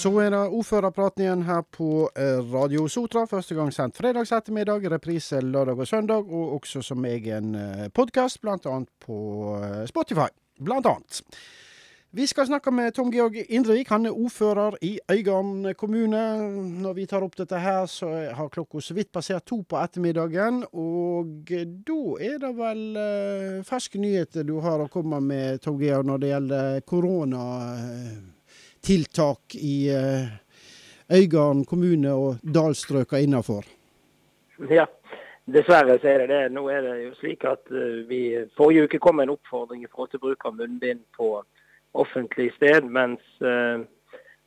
Så er det ordførerpraten igjen her på eh, Radio Sotra. Første gang sendt fredags ettermiddag, reprise lørdag og søndag, og også som egen eh, podkast, bl.a. på eh, Spotify. Blant annet. Vi skal snakke med Tom Georg Indrevik. Han er ordfører i Øygarden kommune. Når vi tar opp dette her, så har klokka så vidt passert to på ettermiddagen. Og da er det vel ferske nyheter du har å komme med, Tom Georg, når det gjelder koronatiltak i uh, Øygarden kommune og dalstrøka innafor? Ja, dessverre så er det det. Nå er det jo slik at uh, vi forrige uke kom en oppfordring i forhold til bruk av munnbind på offentlig sted. mens eh,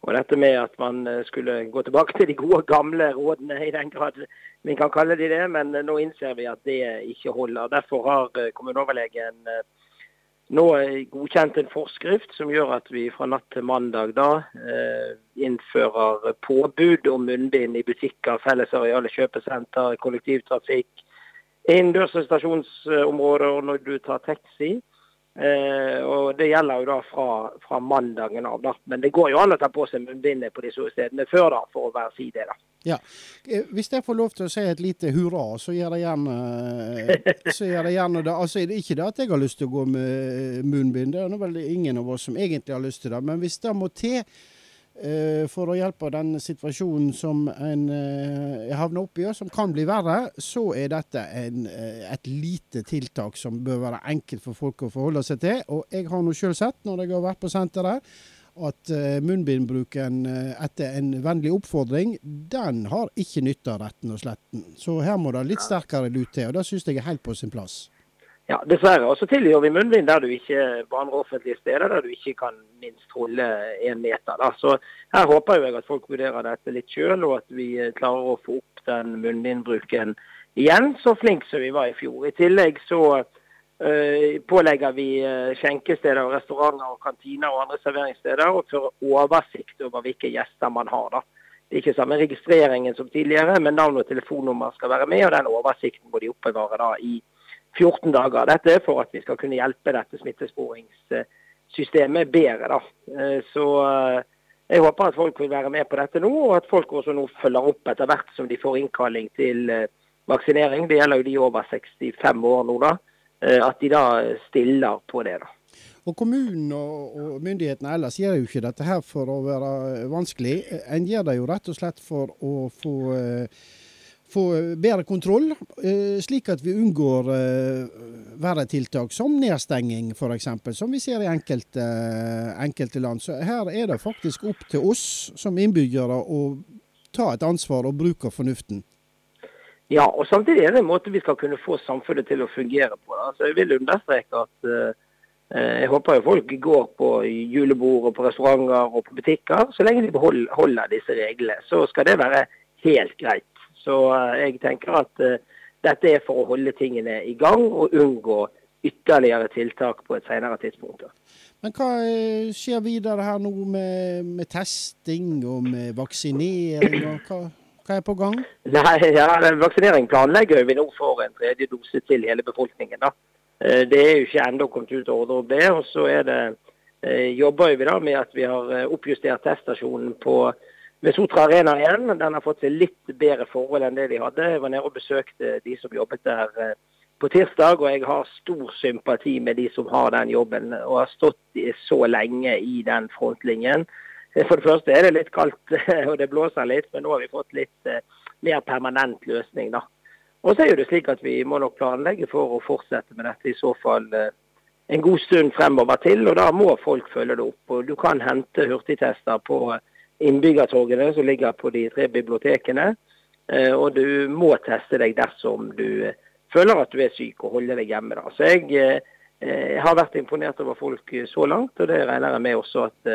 og dette med at man eh, skulle gå tilbake til de gode, gamle rådene, i den grad vi kan kalle de det. Men eh, nå innser vi at det ikke holder. Derfor har kommuneoverlegen nå er godkjent en forskrift som gjør at vi fra natt til mandag da innfører påbud om munnbind i butikker, fellesarealer, kjøpesenter, kollektivtrafikk, innendørs stasjonsområder når du tar taxi. Eh, og Det gjelder jo da fra, fra, mandagen av. da. Men det går jo an å ta på seg munnbindet på disse stedene før, da, for å være si det. da. Ja. Eh, hvis jeg får lov til å si et lite hurra, så gjør jeg gjerne, gjør jeg gjerne det. Altså, det ikke det at jeg har lyst til å gå med munnbind, det er vel ingen av oss som egentlig har lyst til det. Men hvis det må til Eh, for å hjelpe den situasjonen som en uh, havner i, og som kan bli verre, så er dette en, uh, et lite tiltak som bør være enkelt for folk å forholde seg til. Og jeg har nå sjøl sett, når jeg har vært på senteret, at munnbindbruken etter en vennlig oppfordring, den har ikke nytta retten og sletten. Så her må det litt sterkere lut til, og det syns jeg er helt på sin plass. Ja, dessverre. Og så tilgjør vi munnbind der du ikke på offentlige steder der du ikke kan minst holde én meter. Da. Så her håper jeg at folk vurderer dette litt sjøl, og at vi eh, klarer å få opp den munnbindbruken igjen, så flink som vi var i fjor. I tillegg så uh, pålegger vi uh, skjenkesteder, restauranter, og kantiner og andre serveringssteder å føre oversikt over hvilke gjester man har. da. Det er ikke samme registreringen som tidligere, men navn og telefonnummer skal være med, og den oversikten må de oppbevare da i 14 dager. Dette er for at vi skal kunne hjelpe dette smittesporingssystemet bedre. Da. Eh, så eh, jeg håper at folk vil være med på dette nå, og at folk også nå følger opp etter hvert som de får innkalling til eh, vaksinering. Det gjelder jo de over 65 år nå, da. At de da stiller på det. da. Og Kommunen og, myndighetene ellers gjør jo ikke dette her for å være vanskelig. En gjør det jo rett og slett for å få få bedre kontroll, eh, slik at vi unngår eh, verre tiltak som nedstenging f.eks., som vi ser i enkelte, enkelte, land. Så her er det faktisk opp til oss som innbyggere å ta et ansvar og bruke fornuften. Ja, og samtidig er det en måte vi skal kunne få samfunnet til å fungere på. Altså, jeg vil understreke at jeg håper jo folk går på julebord og på restauranter og på butikker. Så lenge de beholder disse reglene, så skal det være helt greit. Så eh, jeg tenker at eh, dette er for å holde tingene i gang og unngå ytterligere tiltak på et senere tidspunkt. Men hva eh, skjer videre her nå med, med testing og med vaksinering? og hva, hva er på gang? Nei, ja, Vaksinering planlegger vi nå for en tredje dose til hele befolkningen. da. Det er jo ikke ennå kommet ut ordre om det. Og så det, jobber vi da med at vi har oppjustert teststasjonen på ved Sotra Arena igjen. Den har fått seg litt bedre forhold enn det de hadde. Jeg var nede og besøkte de som jobbet der eh, på tirsdag, og jeg har stor sympati med de som har den jobben og har stått så lenge i den frontlinjen. Eh, for det første er det litt kaldt og det blåser litt, men nå har vi fått litt eh, mer permanent løsning. da. Og så er det slik at Vi må nok planlegge for å fortsette med dette i så fall en god stund fremover til. og Da må folk følge det opp. og Du kan hente hurtigtester på innbyggertorgene som ligger på de tre bibliotekene. Eh, og du må teste deg dersom du eh, føler at du er syk og holde deg hjemme. Da. Så jeg, jeg, har vært imponert over folk så langt, og det regner jeg med også at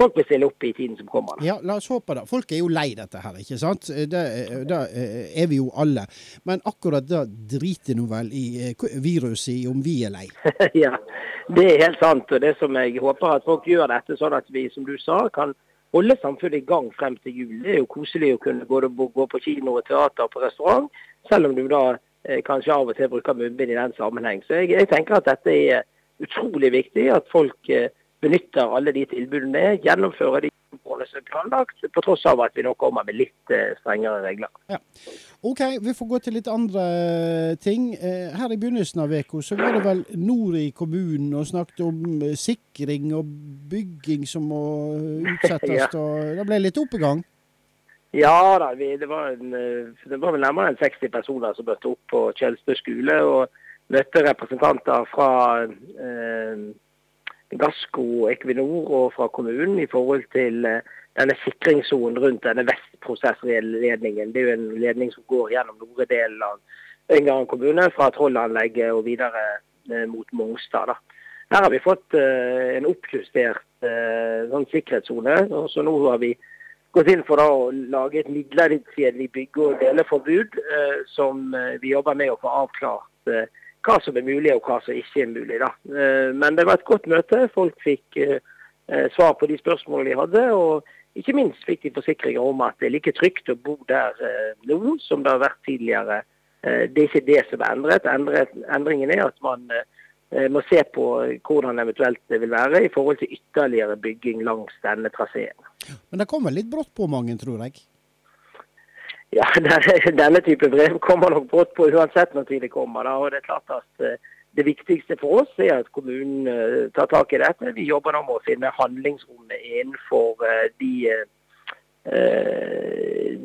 folk vil stille opp i tiden som kommer. Da. Ja, la oss håpe det. Folk er jo lei dette her, ikke sant. Det, det er vi jo alle. Men akkurat det driter nå vel i viruset i om vi er lei. ja, det er helt sant. Og det som jeg håper at folk gjør dette sånn at vi, som du sa, kan holde samfunnet i gang frem til jul. Det er jo koselig å kunne både gå på kino og teater og på restaurant, selv om du da eh, kanskje av og til bruker munnbind i den sammenheng. Så jeg, jeg, tenker at dette er utrolig viktig, at folk eh, benytter alle de tilbudene, gjennomfører de årene som planlagt, på tross av at vi nå kommer med litt eh, strengere regler. Ja. OK, vi får gå til litt andre ting. Her i begynnelsen av uka så var det vel nord i kommunen og snakket om sikring og bygging som må utsettes. ja. og Det ble litt oppegang? Ja da, vi, det, var en, det var vel nærmere enn 60 personer som møtte opp på Tjeldstø skole. og møtte representanter fra eh, Gassco Equinor og fra kommunen i forhold til eh, denne sikringssonen rundt denne Vestprosessledningen. Det er jo en ledning som går gjennom nordre delen av Øyngarden kommune, fra Trollanlegget og videre eh, mot Mongstad. Da. Her har vi fått eh, en oppjustert eh, sånn sikkerhetssone. Så nå har vi gått inn for da, å lage et midlertidig bygge- og deleforbud, som vi jobber med å få avklart hva som er mulig og hva som ikke er mulig. Da. Eh, men det var et godt møte. Folk fikk eh, eh, svar på de spørsmålene de hadde. og ikke minst fikk de forsikringer om at det er like trygt å bo der nå som det har vært tidligere. Det er ikke det som er endret. Endringen er at man må se på hvordan eventuelt det vil være i forhold til ytterligere bygging langs denne traseen. Men det kommer litt brått på mange, tror jeg? Ja, Denne type brev kommer nok brått på uansett når tid det kommer. Da. og Det er klart at eh, det viktigste for oss er at kommunen eh, tar tak i dette. Vi jobber nå med å finne handlingsrommet innenfor eh, de,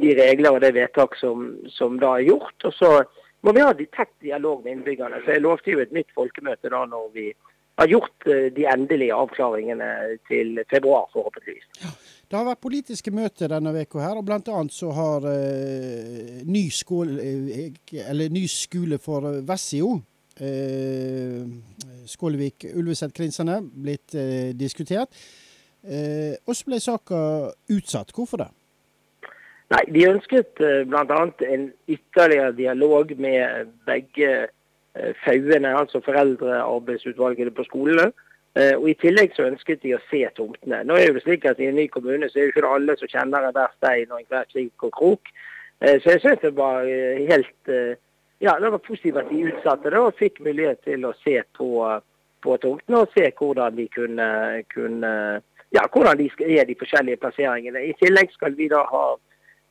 de regler og det vedtak som, som, da er gjort. Og så må vi ha tett dialog med innbyggerne. Så Jeg lovte jo et nytt folkemøte da når vi har gjort de endelige avklaringene til februar, forhåpentligvis. Ja. Det har vært politiske møter denne veka her, og bl.a. så har eh, ny, skole, eller, ny, skole for Vessio, eh, Skålevik-Ulveset-krinsene, blitt eh, diskutert. Eh, og så ble saka utsatt. Hvorfor det? Nei, De ønsket eh, bl.a. en ytterligere dialog med begge eh, FAUene, altså foreldrearbeidsutvalgene på skolene. Eh, og I tillegg så ønsket de å se tomtene. Nå er det slik at I en ny kommune så er det ikke alle som kjenner enhver stein og enhver krik og krok. Eh, så jeg synes det var eh, helt ja, det var positivt at de utsatte det og fikk mulighet til å se på, på tomtene og se hvordan de kunne, kunne ja, hvordan de er de forskjellige plasseringene. I tillegg skal vi da ha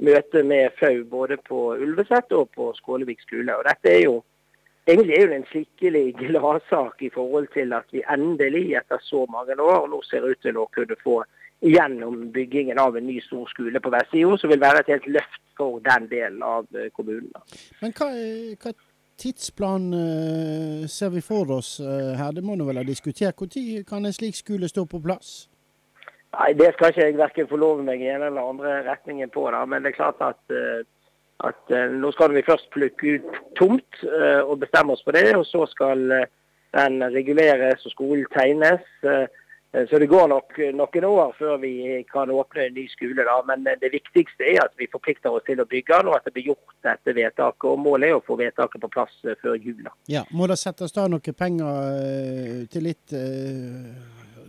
møte med FAU både på Ulveset og på Skålevik skole. og dette er jo Egentlig er det en skikkelig gladsak i forhold til at vi endelig etter så mange år nå ser ut til å kunne få gjennom byggingen av en ny stor skole på vestsida, som vil være et helt løft for den delen av eh, kommunen. Men hva, hva tidsplan uh, ser vi for oss her? Det må nå vel ha diskutert. Når kan en slik skole stå på plass? Nei, Det skal ikke jeg verken få lov meg i en eller andre retningen på. Da. Men det er klart at at eh, nå skal vi først plukke ut tomt eh, og bestemme oss på det. Og så skal eh, den reguleres og skolen tegnes. Så det går nok noen år før vi kan åpne en ny skole. da, Men det viktigste er at vi forplikter oss til å bygge den, og at det blir gjort dette vedtaket. og Målet er å få vedtaket på plass før jul. Ja, Må det settes da noe penger til litt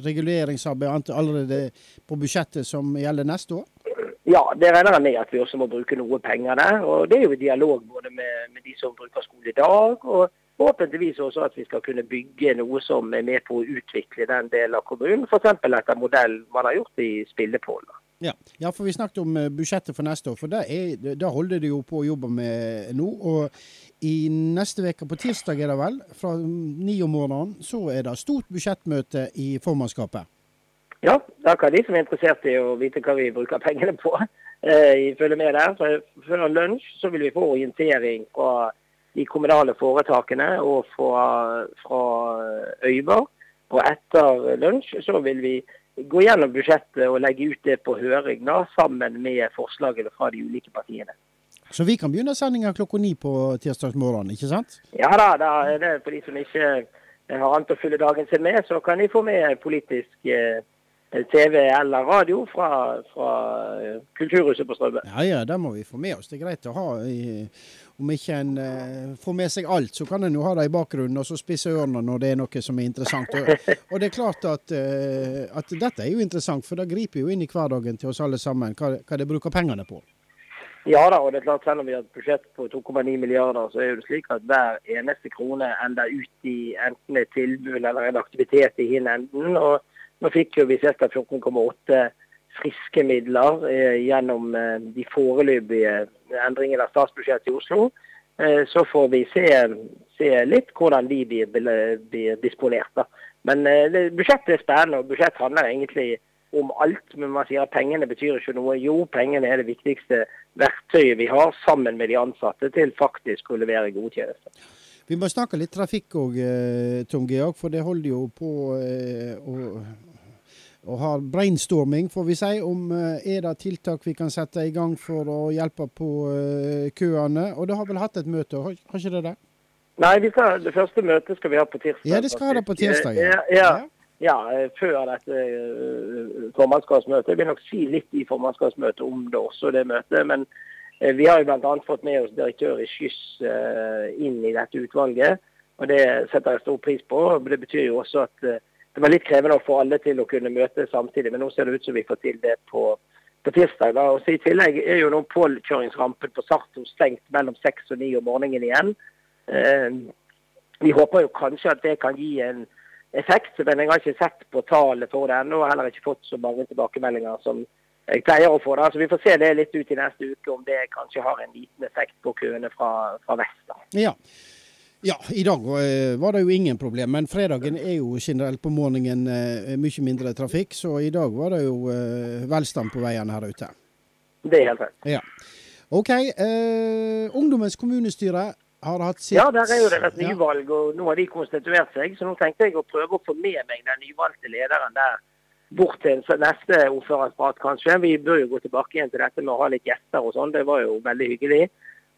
reguleringsarbeid allerede på budsjettet som gjelder neste år? Ja, det regner jeg med at vi også må bruke noe penger der. og Det er jo dialog både med, med, de som bruker skole i dag, og forhåpentligvis også at vi skal kunne bygge noe som er med på å utvikle den delen av kommunen. F.eks. etter modell man har gjort i Spillepål. Ja. ja, for vi snakket om eh, budsjettet for neste år. For det holder de jo på å jobbe med nå. Og i neste uke, på tirsdag er det vel, fra ni om morgenen, så er det stort budsjettmøte i formannskapet. Ja, det er akkurat de som er interessert i å vite hva vi bruker pengene på, eh, følger med der. Så før lunsj så vil vi få orientering fra de kommunale foretakene og fra, fra Øyvar. Og etter lunsj så vil vi gå gjennom budsjettet og legge ut det på høring da, sammen med forslagene fra de ulike partiene. Så vi kan begynne sendinga klokka ni på tirsdagsmorgen, ikke sant? Ja da, da er det for de som ikke har annet å fylle dagen sin med, så kan de få med politisk eh, TV eller radio fra, fra eh, Kulturhuset på Strømmen. Ja, ja, det må vi få med oss. Det er greit å ha. I, om ikke en uh, får med seg alt, så kan en jo ha det i bakgrunnen og så spisse ørene når det er noe som er interessant. Og, og det er klart at, uh, at, dette er jo interessant, for det griper jo inn i hverdagen til oss alle sammen hva, hva de bruker pengene på. Ja da, og det er klart selv om vi har et budsjett på 2,9 milliarder, så er det slik at hver eneste krone ender ut i enten et tilbud eller en aktivitet i hin enden. og nå fikk jo vi ca. 14,8 friske midler eh, gjennom eh, de foreløpige endringene av statsbudsjettet i Oslo. Eh, så får vi se, se litt hvordan de blir, blir disponert. Da. Men budsjettet er spennende, og budsjett handler egentlig om alt. Men man sier at pengene betyr ikke noe. Jo, pengene er det viktigste verktøyet vi har, sammen med de ansatte, til faktisk å levere gode tjenester. Vi må snakke litt trafikk òg, Tom Georg, for det holder jo på å og har brainstorming, får vi si, om er det tiltak vi kan sette i gang for å hjelpe på køene. Og det har vel hatt et møte, har, har ikke det det? Nei, skal, det første møtet skal vi ha på tirsdag. Ja, det skal ha det på tirsdag. Ja, ja, ja før dette formannskapsmøtet. Jeg vil nok si litt i formannskapsmøtet om det også, det møtet. Men vi har jo bl.a. fått med oss direktør i Skyss inn i dette utvalget. Og det setter jeg stor pris på. Det betyr jo også at det var litt krevende å få alle til å kunne møte samtidig, men nå ser det ut som vi får til det på, på tirsdag. Da. Og så I tillegg er jo nå påkjøringsrampen på Sarto stengt mellom seks og ni om morgenen igjen. Eh, vi håper jo kanskje at det kan gi en effekt, men jeg har ikke sett på tallet for det ennå. Og heller ikke fått så mange tilbakemeldinger som jeg pleier å få. Da. Så Vi får se det litt ut i neste uke, om det kanskje har en liten effekt på køene fra, fra vest. Da. Ja. Ja, i dag eh, var det jo ingen problem. Men fredagen er jo generelt på morgenen eh, mye mindre trafikk, så i dag var det jo eh, velstand på veiene her ute. Det er helt rett. Ja. OK. Eh, ungdommens kommunestyre har hatt sitt Ja, der er jo det et nyvalg, og nå har de konstituert seg. Så nå tenkte jeg å prøve å få med meg den nyvalgte lederen der bort til neste ordførerprat, kanskje. Vi bør jo gå tilbake igjen til dette med å ha litt gjester og sånn. Det var jo veldig hyggelig.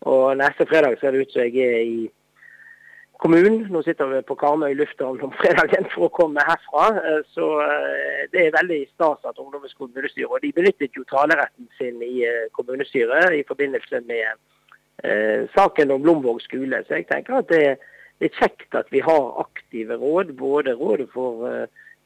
Og neste fredag ser det ut som jeg er i kommunen. Nå sitter vi på Karmøy lufthavn om fredagen for å komme herfra. Eh, så eh, det er veldig stas at Ungdommens kommunestyre Og de benyttet jo taleretten sin i eh, kommunestyret i forbindelse med saken om Lomvåg skole. Så jeg tenker at det, er er kjekt at vi har aktive råd. Både rådet for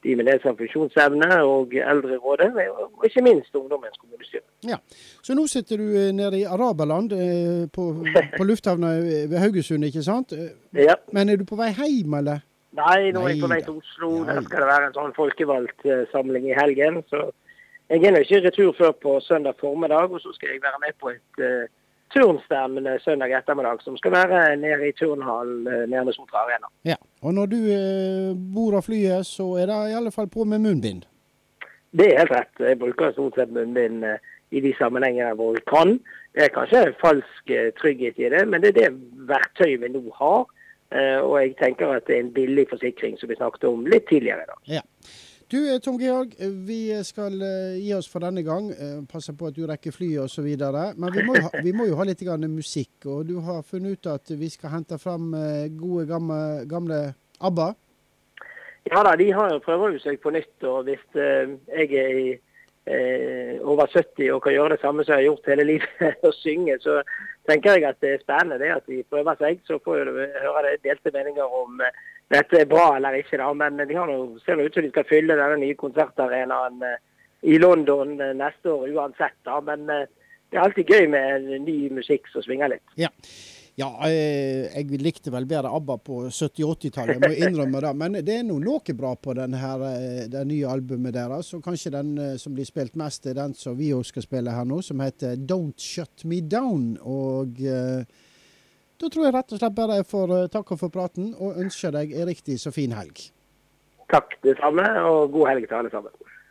de med nedsatt funksjonsevne og Eldrerådet, og ikke minst Ungdommens kommunestyre. Ja, Så nå sitter du eh, nede i araberland eh, på, på lufthavna ved Haugesund, ikke sant? Ja. Men er du på vei hjem, eller? Nei, nå er jeg på vei til Oslo. Nei. Der skal det være en sånn folkevalgt uh, samling i helgen. Så jeg er nå ikke retur før på søndag formiddag, og så skal jeg være med på et turnstevne søndag ettermiddag, som skal være nede i turnhallen uh, nede ved Sotra Arena. Ja. Og når du eh, bor av flyet, så er det i alle fall på med munnbind? Det er helt rett. Jeg bruker stort sett munnbind eh, i de sammenhengene hvor jeg kan. Det er kanskje en falsk eh, trygghet i det, men det er det verktøyet vi nå har. Eh, og jeg tenker at det er en billig forsikring, som vi snakket om litt tidligere i dag. Ja. Du eh, Tom Georg, eh, vi skal gi oss for denne gang. Passe på at du rekker flyet osv. Men vi må, ha, vi må, jo ha litt musikk. Og du har funnet ut at vi skal hente fram gode, gamle, gamle ABBA? Ja da, de har prøver seg på nytt. Og hvis eh, jeg er i, eh, over 70 og kan gjøre det samme som jeg har gjort hele livet, og synge, så tenker jeg at det er spennende det at de prøver seg. Så får du høre delte meninger om eh, dette er bra eller ikke. da, Men de noe, ser ut som de skal fylle denne nye konsertarenaen eh, i London eh, neste år uansett. da, Men eh, det er alltid gøy med ny musikk som svinger litt. Ja. Ja, jeg likte vel bedre ABBA på 70-80-tallet, jeg må innrømme det. Men det er noe bra på denne her, det nye albumet deres. Og kanskje den som blir spilt mest, er den som vi òg skal spille her nå, som heter 'Don't Shut Me Down'. Og da tror jeg rett og slett bare jeg får takke for praten, og ønsker deg en riktig så fin helg. Takk det samme, og god helg til alle sammen.